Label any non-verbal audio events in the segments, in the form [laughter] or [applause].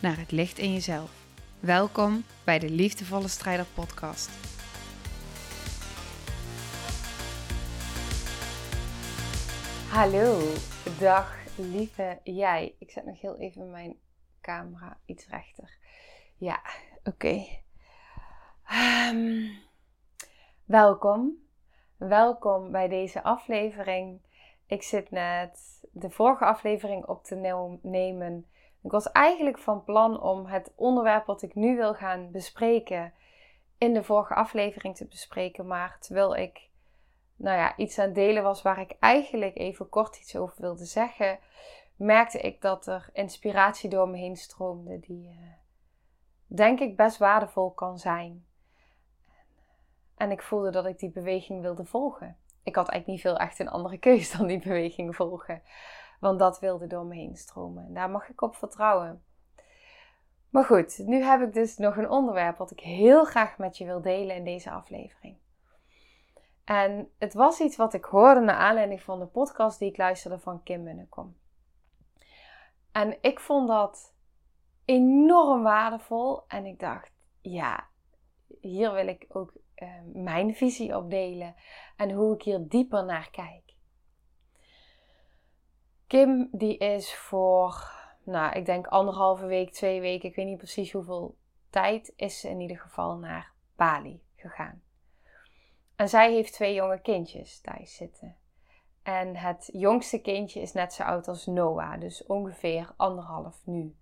naar het licht in jezelf. Welkom bij de Liefdevolle Strijder Podcast. Hallo, dag lieve jij. Ik zet nog heel even mijn camera iets rechter. Ja, oké. Ehm, welkom. Welkom bij deze aflevering. Ik zit net de vorige aflevering op te nemen. Ik was eigenlijk van plan om het onderwerp wat ik nu wil gaan bespreken in de vorige aflevering te bespreken. Maar terwijl ik nou ja, iets aan delen was waar ik eigenlijk even kort iets over wilde zeggen, merkte ik dat er inspiratie door me heen stroomde die uh, denk ik best waardevol kan zijn. En ik voelde dat ik die beweging wilde volgen. Ik had eigenlijk niet veel echt een andere [laughs] keus dan die beweging volgen. Want dat wilde door me heen stromen. En daar mag ik op vertrouwen. Maar goed, nu heb ik dus nog een onderwerp wat ik heel graag met je wil delen in deze aflevering. En het was iets wat ik hoorde naar aanleiding van de podcast die ik luisterde van Kim Munnekom. En ik vond dat enorm waardevol. En ik dacht, ja, hier wil ik ook uh, mijn visie op delen. En hoe ik hier dieper naar kijk. Kim, die is voor, nou, ik denk anderhalve week, twee weken, ik weet niet precies hoeveel tijd, is ze in ieder geval naar Bali gegaan. En zij heeft twee jonge kindjes thuis zitten. En het jongste kindje is net zo oud als Noah, dus ongeveer anderhalf nu.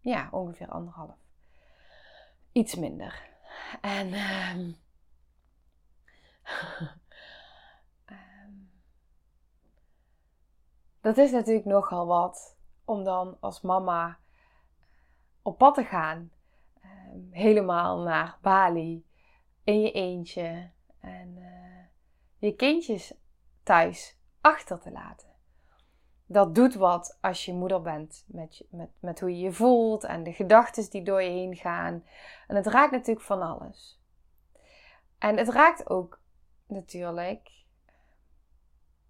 Ja, ongeveer anderhalf. Iets minder. En um, [laughs] dat is natuurlijk nogal wat om dan als mama op pad te gaan. Um, helemaal naar Bali in je eentje en uh, je kindjes thuis achter te laten. Dat doet wat als je moeder bent met, met, met hoe je je voelt en de gedachten die door je heen gaan. En het raakt natuurlijk van alles. En het raakt ook natuurlijk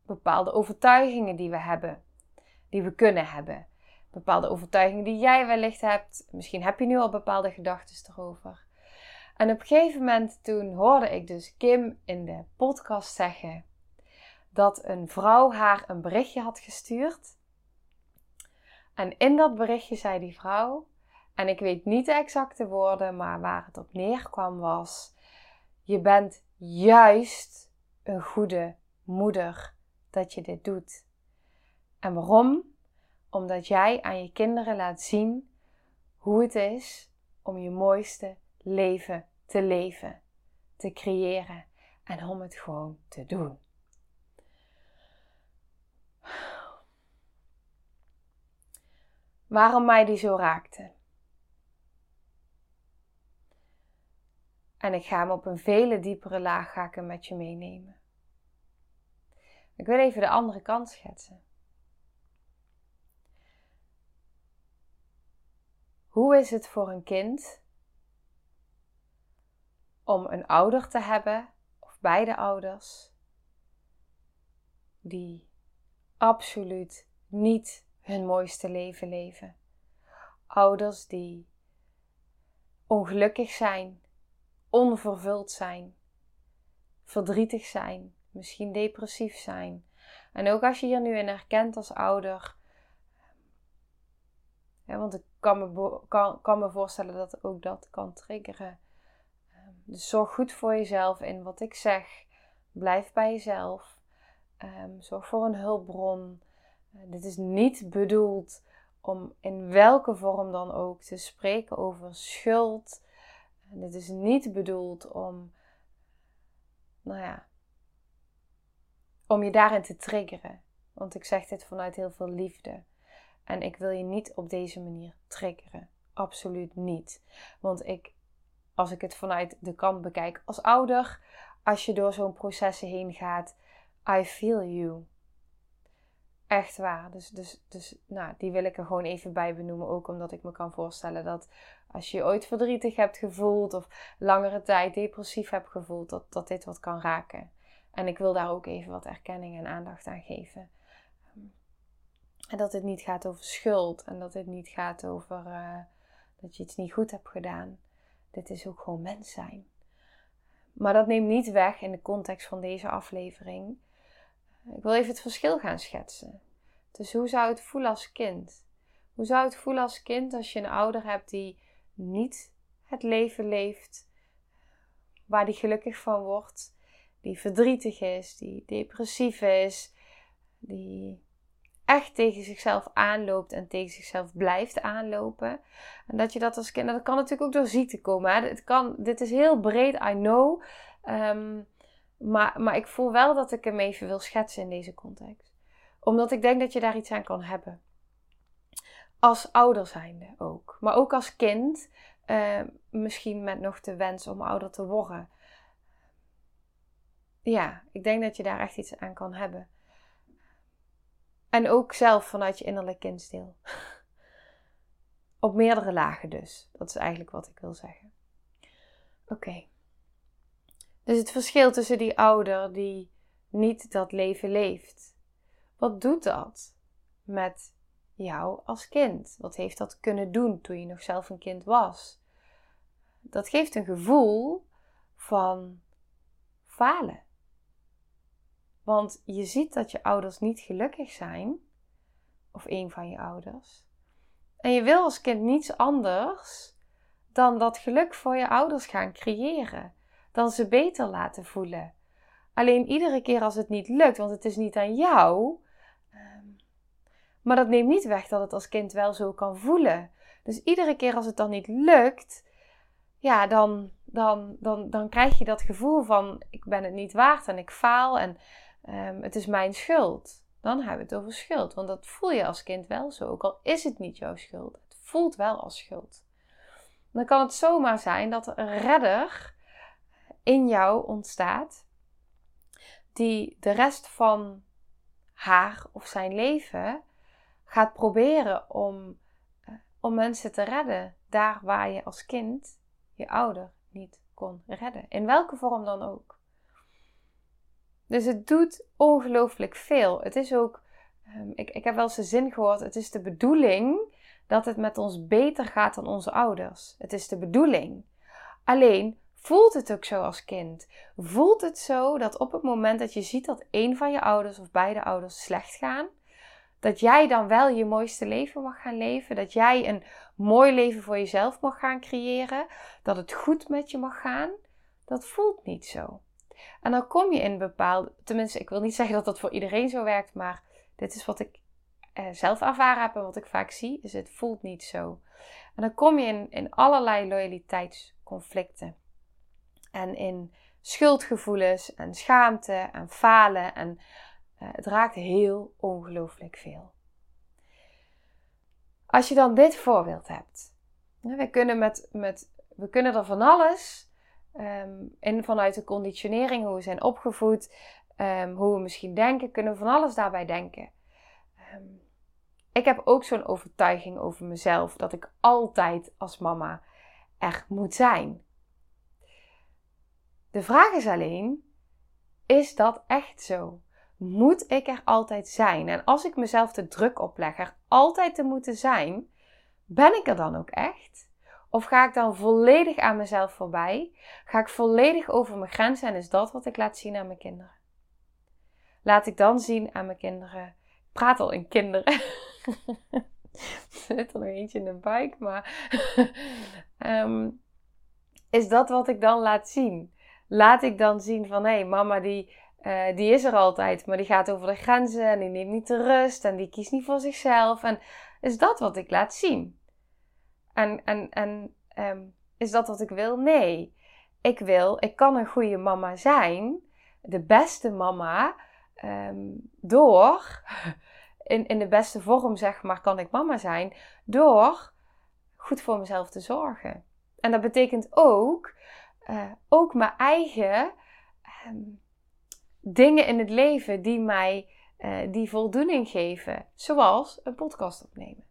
bepaalde overtuigingen die we hebben, die we kunnen hebben. Bepaalde overtuigingen die jij wellicht hebt. Misschien heb je nu al bepaalde gedachten erover. En op een gegeven moment toen hoorde ik dus Kim in de podcast zeggen dat een vrouw haar een berichtje had gestuurd. En in dat berichtje zei die vrouw, en ik weet niet de exacte woorden, maar waar het op neerkwam was: Je bent juist een goede moeder dat je dit doet. En waarom? Omdat jij aan je kinderen laat zien hoe het is om je mooiste leven te leven, te creëren en om het gewoon te doen. Waarom mij die zo raakte. En ik ga hem op een vele diepere laag ga ik met je meenemen. Ik wil even de andere kant schetsen. Hoe is het voor een kind om een ouder te hebben, of beide ouders, die absoluut niet hun mooiste leven leven? Ouders die ongelukkig zijn, onvervuld zijn, verdrietig zijn, misschien depressief zijn. En ook als je hier nu in herkent als ouder, want ik kan me, kan, kan me voorstellen dat ook dat kan triggeren. Ehm, dus zorg goed voor jezelf in wat ik zeg. Blijf bij jezelf. Um, zorg voor een hulpbron. Uh, dit is niet bedoeld om in welke vorm dan ook te spreken over schuld. Dit is niet bedoeld om, nou ja, om je daarin te triggeren. Want ik zeg dit vanuit heel veel liefde. En ik wil je niet op deze manier triggeren. Absoluut niet. Want ik, als ik het vanuit de kant bekijk als ouder, als je door zo'n processen heen gaat, I feel you. Echt waar. Dus, dus, dus nou, die wil ik er gewoon even bij benoemen. Ook omdat ik me kan voorstellen dat als je, je ooit verdrietig hebt gevoeld of langere tijd depressief hebt gevoeld, dat, dat dit wat kan raken. En ik wil daar ook even wat erkenning en aandacht aan geven. En dat het niet gaat over schuld en dat het niet gaat over uh, dat je iets niet goed hebt gedaan. Dit is ook gewoon mens zijn. Maar dat neemt niet weg in de context van deze aflevering. Ik wil even het verschil gaan schetsen. Dus hoe zou het voelen als kind? Hoe zou het voelen als kind als je een ouder hebt die niet het leven leeft waar die gelukkig van wordt, die verdrietig is, die depressief is, die echt tegen zichzelf aanloopt en tegen zichzelf blijft aanlopen. En dat je dat als kind, dat kan natuurlijk ook door ziekte komen. Hè? Het kan, dit is heel breed, I know. Ehm, maar, maar ik voel wel dat ik hem even wil schetsen in deze context. Omdat ik denk dat je daar iets aan kan hebben. Als ouder zijnde ook. Maar ook als kind. Uh, misschien met nog de wens om ouder te worden. Ja, ik denk dat je daar echt iets aan kan hebben. En ook zelf vanuit je innerlijk kindsdeel. [laughs] Op meerdere lagen dus. Dat is eigenlijk wat ik wil zeggen. Oké. Dus het verschil tussen die ouder die niet dat leven leeft. Wat doet dat met jou als kind? Wat heeft dat kunnen doen toen je nog zelf een kind was? Dat geeft een gevoel van falen. Want je ziet dat je ouders niet gelukkig zijn, of een van je ouders. En je wil als kind niets anders dan dat geluk voor je ouders gaan creëren. Dan ze beter laten voelen. Alleen iedere keer als het niet lukt, want het is niet aan jou. Ehm, maar dat neemt niet weg dat het als kind wel zo kan voelen. Dus iedere keer als het dan niet lukt, ja, dan, dan, dan, dan krijg je dat gevoel van ik ben het niet waard en ik faal en um, het is mijn schuld. Dan hebben we het over schuld. Want dat voel je als kind wel zo. Ook al is het niet jouw schuld. Het voelt wel als schuld. Dan kan het zomaar zijn dat er een redder in jou ontstaat. Die de rest van haar of zijn leven gaat proberen om, eh, om mensen te redden. Daar waar je als kind je ouder niet kon redden. In welke vorm dan ook. Dus het doet ongelooflijk veel. Het is ook, um, ik, ik heb wel eens zin gehoord, het is de bedoeling dat het met ons beter gaat dan onze ouders. Het is de bedoeling. Alleen voelt het ook zo als kind. Voelt het zo dat op het moment dat je ziet dat een van je ouders of beide ouders slecht gaan, dat jij dan wel je mooiste leven mag gaan leven, dat jij een mooi leven voor jezelf mag gaan creëren, dat het goed met je mag gaan, dat voelt niet zo. En dan kom je in bepaalde, tenminste, ik wil niet zeggen dat dat voor iedereen zo werkt, maar dit is wat ik eh, zelf ervaren heb en wat ik vaak zie, is het voelt niet zo. En dan kom je in, in allerlei loyaliteitsconflicten. En in schuldgevoelens en schaamte en falen. En uh, het raakt heel ongelooflijk veel. Als je dan dit voorbeeld hebt. We kunnen, met, met, we kunnen er van alles Um, en vanuit de conditionering, hoe we zijn opgevoed, ehm, hoe we misschien denken, kunnen we van alles daarbij denken. Ehm, ik heb ook zo'n overtuiging over mezelf dat ik altijd als mama er moet zijn. De vraag is alleen: is dat echt zo? Moet ik er altijd zijn? En als ik mezelf de druk opleg er altijd te moeten zijn, ben ik er dan ook echt? Of ga ik dan volledig aan mezelf voorbij? Ga ik volledig over mijn grenzen en is dat wat ik laat zien aan mijn kinderen? Laat ik dan zien aan mijn kinderen. Ik praat al in kinderen. [laughs] er zit er nog eentje in de buik, maar. [laughs] Ehm, is dat wat ik dan laat zien? Laat ik dan zien van hé, hey, mama die, uh, die is er altijd, maar die gaat over de grenzen en die neemt niet de rust en die kiest niet voor zichzelf. En is dat wat ik laat zien? En, en, en ehm, is dat wat ik wil? Nee. Ik wil, ik kan een goede mama zijn, de beste mama, um, door [laughs] in, in de beste vorm, zeg maar, kan ik mama zijn door goed voor mezelf te zorgen. En dat betekent ook, uh, ook mijn eigen ehm, dingen in het leven die mij uh, die voldoening geven. Zoals een podcast opnemen.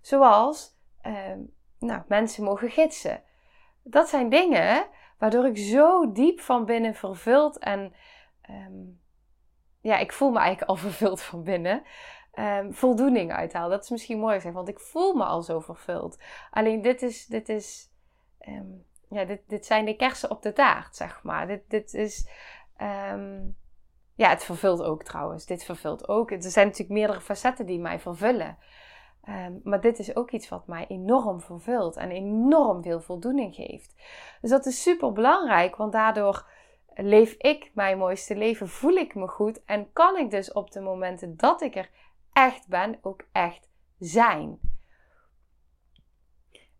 Zoals nou, mensen mogen gidsen. Dat zijn dingen waardoor ik zo diep van binnen vervuld en um, ja, ik voel me eigenlijk al [laughs] vervuld van binnen. Um, voldoening uithaal. Dat is misschien mooi gezegd, want ik voel me al zo vervuld. Alleen dit is, dit is, um, ja, dit, dit zijn de kersen op de taart, zeg maar. Dit, dit is, ja, het vervult ook trouwens. Dit vervult ook. Er zijn natuurlijk meerdere facetten die mij vervullen. Maar dit is ook iets wat mij enorm vervult en enorm veel voldoening geeft. Dus dat is super belangrijk, want daardoor leef ik mijn mooiste leven, voel ik me goed en kan ik dus op de momenten dat ik er echt ben, ook echt zijn.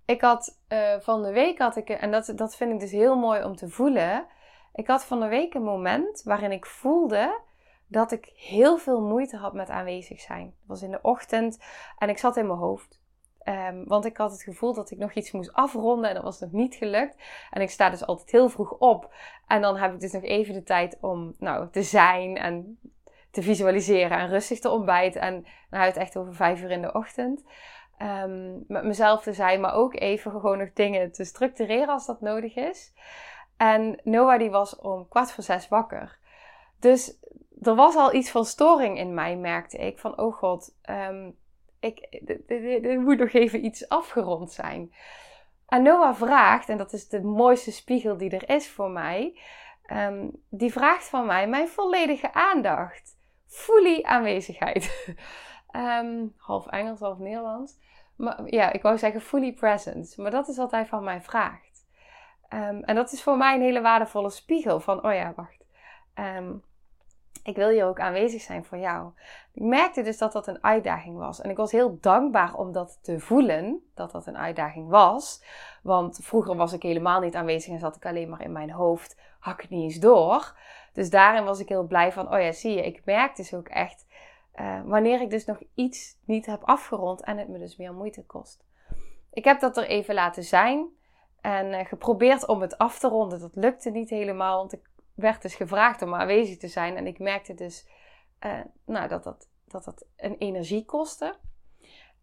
Ik had uh, van de week had ik, en dat, dat vind ik dus heel mooi om te voelen. Ik had van de week een moment waarin ik voelde dat ik heel veel moeite had met aanwezig zijn. Dat was in de ochtend en ik zat in mijn hoofd. Um, want ik had het gevoel dat ik nog iets moest afronden en dat was nog niet gelukt. En ik sta dus altijd heel vroeg op. En dan heb ik dus nog even de tijd om nou, te zijn en te visualiseren en rustig te ontbijten. En dan het echt over vijf uur in de ochtend. Um, met mezelf te zijn, maar ook even gewoon nog dingen te structureren als dat nodig is. En Noah die was om kwart voor zes wakker. Dus er was al iets van storing in mij, merkte ik. Van, oh god, um, ik, er moet nog even iets afgerond zijn. En Noah vraagt, en dat is de mooiste spiegel die er is voor mij, um, die vraagt van mij mijn volledige aandacht. Fully aanwezigheid. um, [laughs] half Engels, half Nederlands. Maar, ja, ik wou zeggen fully present. Maar dat is wat hij van mij vraagt. En dat is voor mij een hele waardevolle spiegel van, oh ja, wacht. Ik wil hier ook aanwezig zijn voor jou. Ik merkte dus dat dat een uitdaging was. En ik was heel dankbaar om dat te voelen, dat dat een uitdaging was. Want vroeger was ik helemaal niet aanwezig en zat ik alleen maar in mijn hoofd, hak niet eens door. Dus daarin was ik heel blij van, oh ja, zie je, ik merk dus ook echt uh, wanneer ik dus nog iets niet heb afgerond en het me dus meer moeite kost. Ik heb dat er even laten zijn en uh, geprobeerd om het af te ronden. Dat lukte niet helemaal, want ik werd dus gevraagd om aanwezig te zijn. En ik merkte dus uh, nou, dat, dat, dat dat een energie kostte.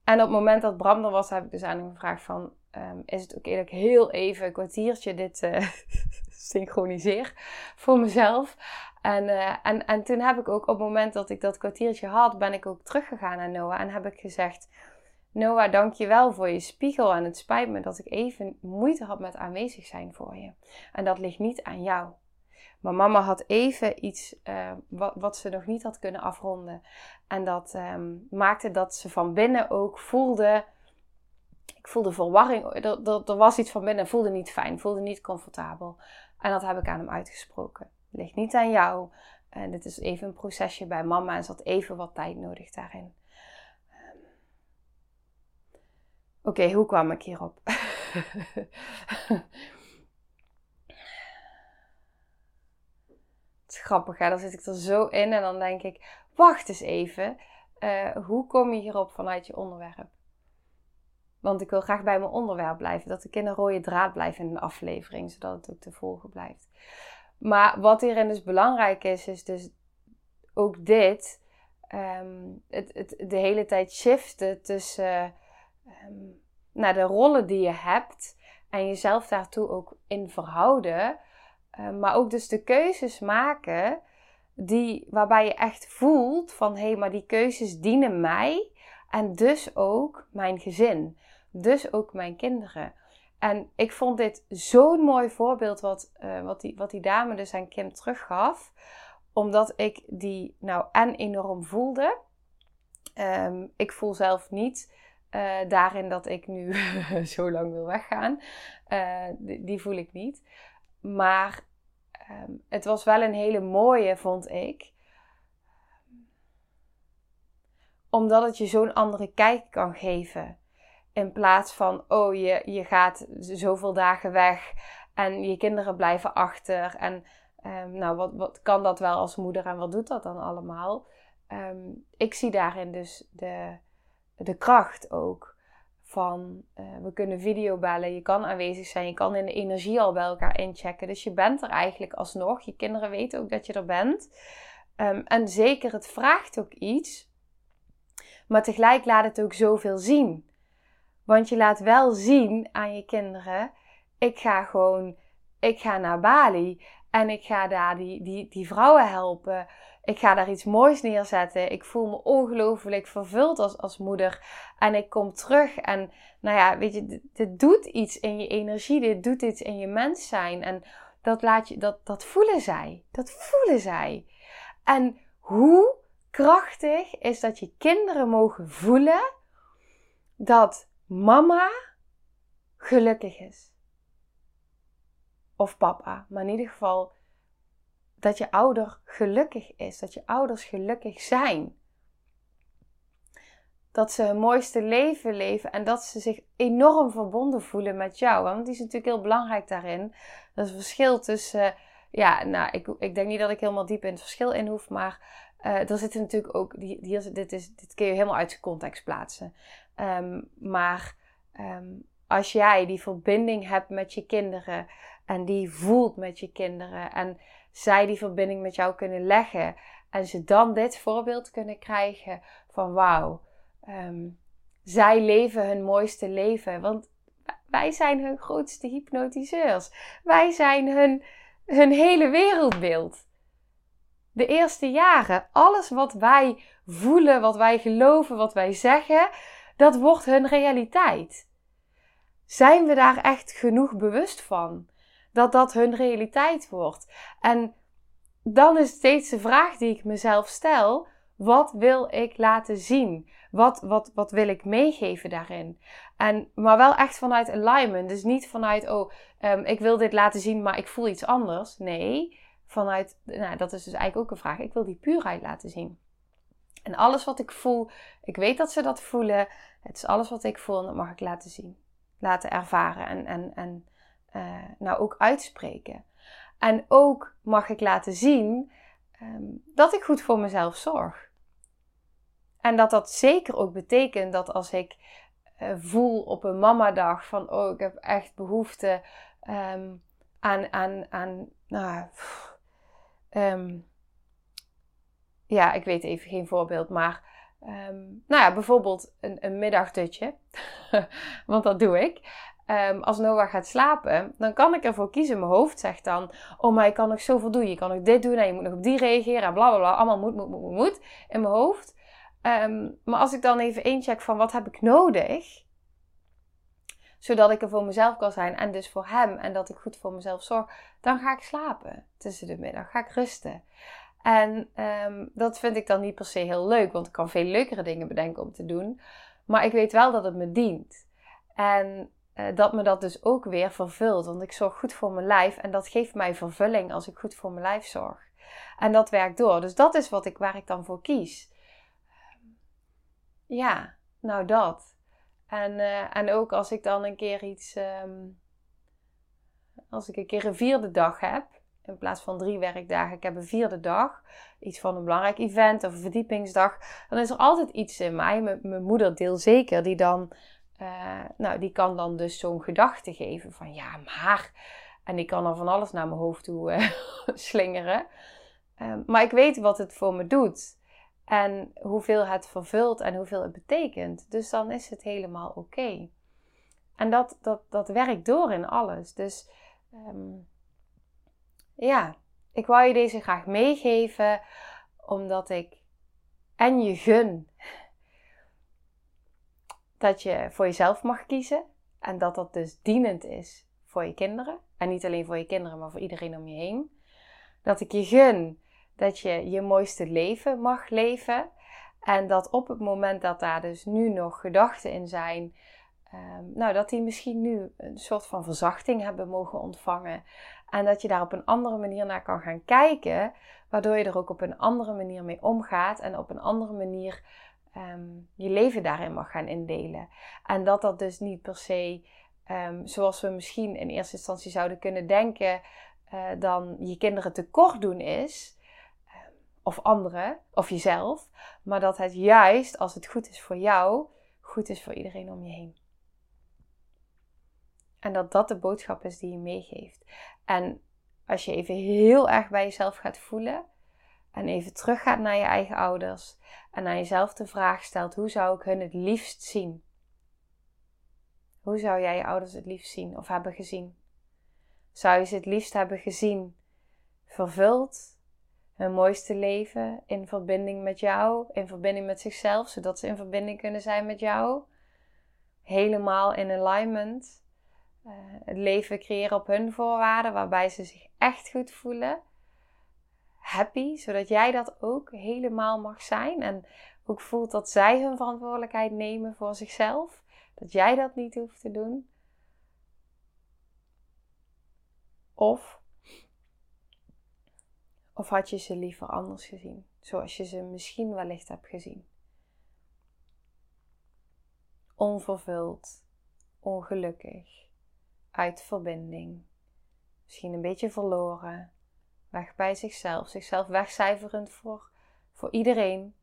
En op het moment dat Bram er was, heb ik dus aan hem gevraagd van... Um, is het oké dat ik heel even een kwartiertje dit uh, [laughs] synchroniseer voor mezelf? En, uh, en, en toen heb ik ook op het moment dat ik dat kwartiertje had, ben ik ook teruggegaan naar Noah. En heb ik gezegd, Noah, dank je wel voor je spiegel. En het spijt me dat ik even moeite had met aanwezig zijn voor je. En dat ligt niet aan jou. Maar mama had even iets uh, wat, wat, ze nog niet had kunnen afronden. En dat um, maakte dat ze van binnen ook voelde. Ik voelde verwarring. Er, er, was iets van binnen. Voelde niet fijn. Voelde niet comfortabel. En dat heb ik aan hem uitgesproken. Ligt niet aan jou. En dit is even een procesje bij mama. En ze had even wat tijd nodig daarin. Um, Oké, hoe kwam ik hierop? [laughs] [laughs] grappig, hè? dan zit ik er zo in en dan denk ik, wacht eens even, uh, hoe kom je hierop vanuit je onderwerp? Want ik wil graag bij mijn onderwerp blijven, dat ik in een rode draad blijf in een aflevering, zodat het ook te volgen blijft. Maar wat hierin dus belangrijk is, is dus ook dit, um, het, het, de hele tijd shiften tussen um, naar de rollen die je hebt en jezelf daartoe ook in verhouden. Eh, maar ook dus de keuzes maken die, waarbij je echt voelt van hé, hey, maar die keuzes dienen mij en dus ook mijn gezin, dus ook mijn kinderen. En ik vond dit zo'n mooi voorbeeld wat, uh, wat, die, wat die dame dus aan Kim teruggaf, omdat ik die nou en enorm voelde. Um, ik voel zelf niet uh, daarin dat ik nu [laughs] zo lang wil weggaan. Die, die, voel ik niet. Maar um, het was wel een hele mooie, vond ik. Omdat het je zo'n andere kijk kan geven. In plaats van, oh, je, je gaat zoveel dagen weg en je kinderen blijven achter. En um, nou, wat, wat kan dat wel als moeder en wat doet dat dan allemaal? ehm, ik zie daarin dus de, de kracht ook van uh, we kunnen videobellen, je kan aanwezig zijn, je kan in de energie al bij elkaar inchecken. Dus je bent er eigenlijk alsnog. Je kinderen weten ook dat je er bent. Ehm, en zeker, het vraagt ook iets. Maar tegelijk laat het ook zoveel zien. Want je laat wel zien aan je kinderen: ik ga gewoon, ik ga naar Bali en ik ga daar die, die, die vrouwen helpen. Ik ga daar iets moois neerzetten. Ik voel me ongelooflijk vervuld als, als moeder. En ik kom terug. En nou ja, weet je, dit, doet iets in je energie. Dit doet iets in je mens zijn. En dat, laat je, dat, dat voelen zij. Dat voelen zij. En hoe krachtig is dat je kinderen mogen voelen dat mama gelukkig is. Of papa, maar in ieder geval dat je ouder gelukkig is, dat je ouders gelukkig zijn. Dat ze hun mooiste leven leven en dat ze zich enorm verbonden voelen met jou. Want die is natuurlijk heel belangrijk daarin. Dat is het verschil tussen. ja, nou, ik, ik denk niet dat ik helemaal diep in het verschil in hoef, maar uh, er zitten natuurlijk ook. Die, dit, is, dit kun je helemaal uit zijn context plaatsen. Ehm, maar ehm, als jij die verbinding hebt met je kinderen en die voelt met je kinderen en zij die verbinding met jou kunnen leggen en ze dan dit voorbeeld kunnen krijgen van wauw, ehm, zij leven hun mooiste leven. Want wij zijn hun grootste hypnotiseurs. Wij zijn hun, hun hele wereldbeeld. De eerste jaren, alles wat wij voelen, wat wij geloven, wat wij zeggen, dat wordt hun realiteit. Zijn we daar echt genoeg bewust van? Dat dat hun realiteit wordt. En dan is steeds de vraag die ik mezelf stel: wat wil ik laten zien? Wat, wat, wat wil ik meegeven daarin? En, maar wel echt vanuit alignment. Dus niet vanuit, oh, um, ik wil dit laten zien, maar ik voel iets anders. Nee, vanuit, nou, dat is dus eigenlijk ook een vraag. Ik wil die puurheid laten zien. En alles wat ik voel, ik weet dat ze dat voelen. Het is alles wat ik voel en dat mag ik laten zien. Laten ervaren en, en, en uh, nou ook uitspreken. En ook mag ik laten zien um, dat ik goed voor mezelf zorg. En dat dat zeker ook betekent dat als ik uh, voel op een mamadag van oh ik heb echt behoefte um, aan, aan, aan nou, um, ja, ik weet even geen voorbeeld, maar nou ja, bijvoorbeeld een, een middagdutje, [laughs] want dat doe ik. Um, als Noah gaat slapen, dan kan ik ervoor kiezen. Mijn hoofd zegt dan: Oh, maar je kan nog zoveel doen. Je kan nog dit doen en je moet nog op die reageren en bla bla bla. Allemaal moet, moet, moet, moet, in mijn hoofd. Um, maar als ik dan even incheck van wat heb ik nodig, zodat ik er voor mezelf kan zijn en dus voor hem en dat ik goed voor mezelf zorg, dan ga ik slapen tussen de middag. Ga ik rusten. En um, dat vind ik dan niet per se heel leuk, want ik kan veel leukere dingen bedenken om te doen. Maar ik weet wel dat het me dient. En uh, dat me dat dus ook weer vervult, want ik zorg goed voor mijn lijf en dat geeft mij vervulling als ik goed voor mijn lijf zorg. En dat werkt door. Dus dat is wat ik, waar ik dan voor kies. Ja, nou dat. En, uh, en ook als ik dan een keer iets, um, als ik een keer een vierde dag heb, in plaats van drie werkdagen, ik heb een vierde dag, iets van een belangrijk event of een verdiepingsdag, dan is er altijd iets in mij, mijn moeder deel zeker, die dan, uh, nou, die kan dan dus zo'n gedachte geven van ja, maar, en die kan dan van alles naar mijn hoofd toe uh, [laughs] slingeren. Uh, maar ik weet wat het voor me doet en hoeveel het vervult en hoeveel het betekent. Dus dan is het helemaal oké. En dat, dat, dat werkt door in alles. Dus um, ja, ik wou je deze graag meegeven, omdat ik en je gun dat je voor jezelf mag kiezen en dat dat dus dienend is voor je kinderen. En niet alleen voor je kinderen, maar voor iedereen om je heen. Dat ik je gun dat je je mooiste leven mag leven. En dat op het moment dat daar dus nu nog gedachten in zijn, um, nou, dat die misschien nu een soort van verzachting hebben mogen ontvangen. En dat je daar op een andere manier naar kan gaan kijken, waardoor je er ook op een andere manier mee omgaat en op een andere manier um, je leven daarin mag gaan indelen. En dat dat dus niet per se, um, zoals we misschien in eerste instantie zouden kunnen denken, uh, dan je kinderen tekort doen is. of anderen of jezelf, maar dat het juist, als het goed is voor jou, goed is voor iedereen om je heen. En dat dat de boodschap is die je meegeeft. En als je even heel erg bij jezelf gaat voelen en even teruggaat naar je eigen ouders en aan jezelf de vraag stelt: hoe zou ik hun het liefst zien? Hoe zou jij je ouders het liefst zien of hebben gezien? Zou je ze het liefst hebben gezien vervuld, hun mooiste leven in verbinding met jou, in verbinding met zichzelf, zodat ze in verbinding kunnen zijn met jou? Helemaal in alignment. Uh, het leven creëren op hun voorwaarden, waarbij ze zich echt goed voelen. Happy, zodat jij dat ook helemaal mag zijn. En ook voelt dat zij hun verantwoordelijkheid nemen voor zichzelf. Dat jij dat niet hoeft te doen. Of, of had je ze liever anders gezien, zoals je ze misschien wellicht hebt gezien? Onvervuld, ongelukkig, uit verbinding, misschien een beetje verloren, weg bij zichzelf, zichzelf wegcijferend voor, voor iedereen,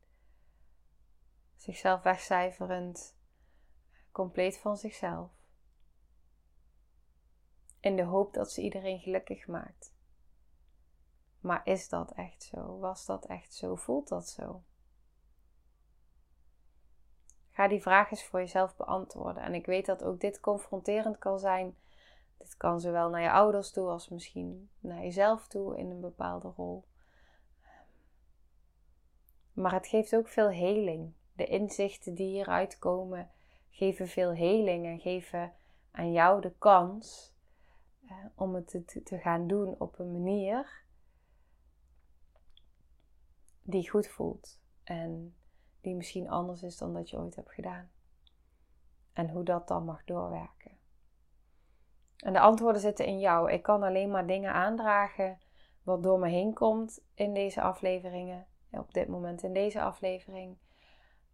zichzelf wegcijferend compleet van zichzelf. In de hoop dat ze iedereen gelukkig maakt. Maar is dat echt zo? Was dat echt zo? Voelt dat zo? Ga die vraag eens voor jezelf beantwoorden. En ik weet dat ook dit confronterend kan zijn. Dit kan zowel naar je ouders toe als misschien naar jezelf toe in een bepaalde rol. Maar het geeft ook veel heling. De inzichten die hieruit komen geven veel heling en geven aan jou de kans eh, om het te, te gaan doen op een manier die goed voelt en die misschien anders is dan dat je ooit hebt gedaan. En hoe dat dan mag doorwerken. En de antwoorden zitten in jou. Ik kan alleen maar dingen aandragen wat door me heen komt in deze afleveringen. Op dit moment in deze aflevering.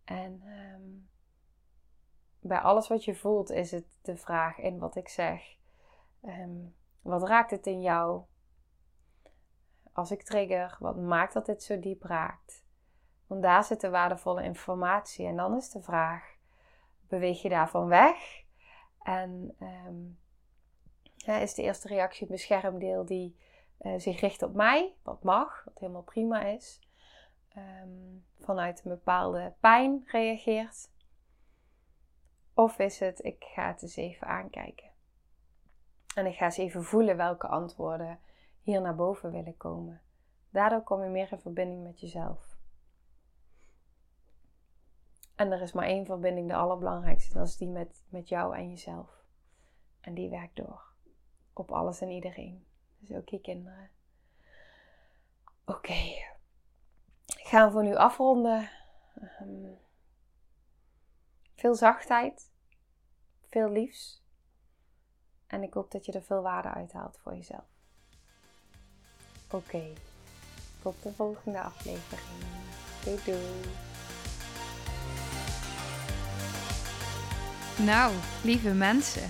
En um, bij alles wat je voelt is het de vraag in wat ik zeg. Ehm, wat raakt het in jou? Als ik trigger, wat maakt dat dit zo diep raakt? Want daar zit de waardevolle informatie. En dan is de vraag: beweeg je daarvan weg? En um, is de eerste reactie een beschermdeel die uh, zich richt op mij, wat mag, wat helemaal prima is. Um, vanuit een bepaalde pijn reageert. Of is het, ik ga het eens even aankijken. En ik ga eens even voelen welke antwoorden hier naar boven willen komen. Daardoor kom je meer in verbinding met jezelf. En er is maar één verbinding, de allerbelangrijkste. Dat is die met, met jou en jezelf. En die werkt door. Op alles en iedereen. Dus ook je kinderen. Oké. Ik ga voor nu afronden. Um, veel zachtheid, veel liefs. En ik hoop dat je er veel waarde uithaalt voor jezelf. Oké, tot de volgende aflevering. Doei doei. Nou, lieve mensen,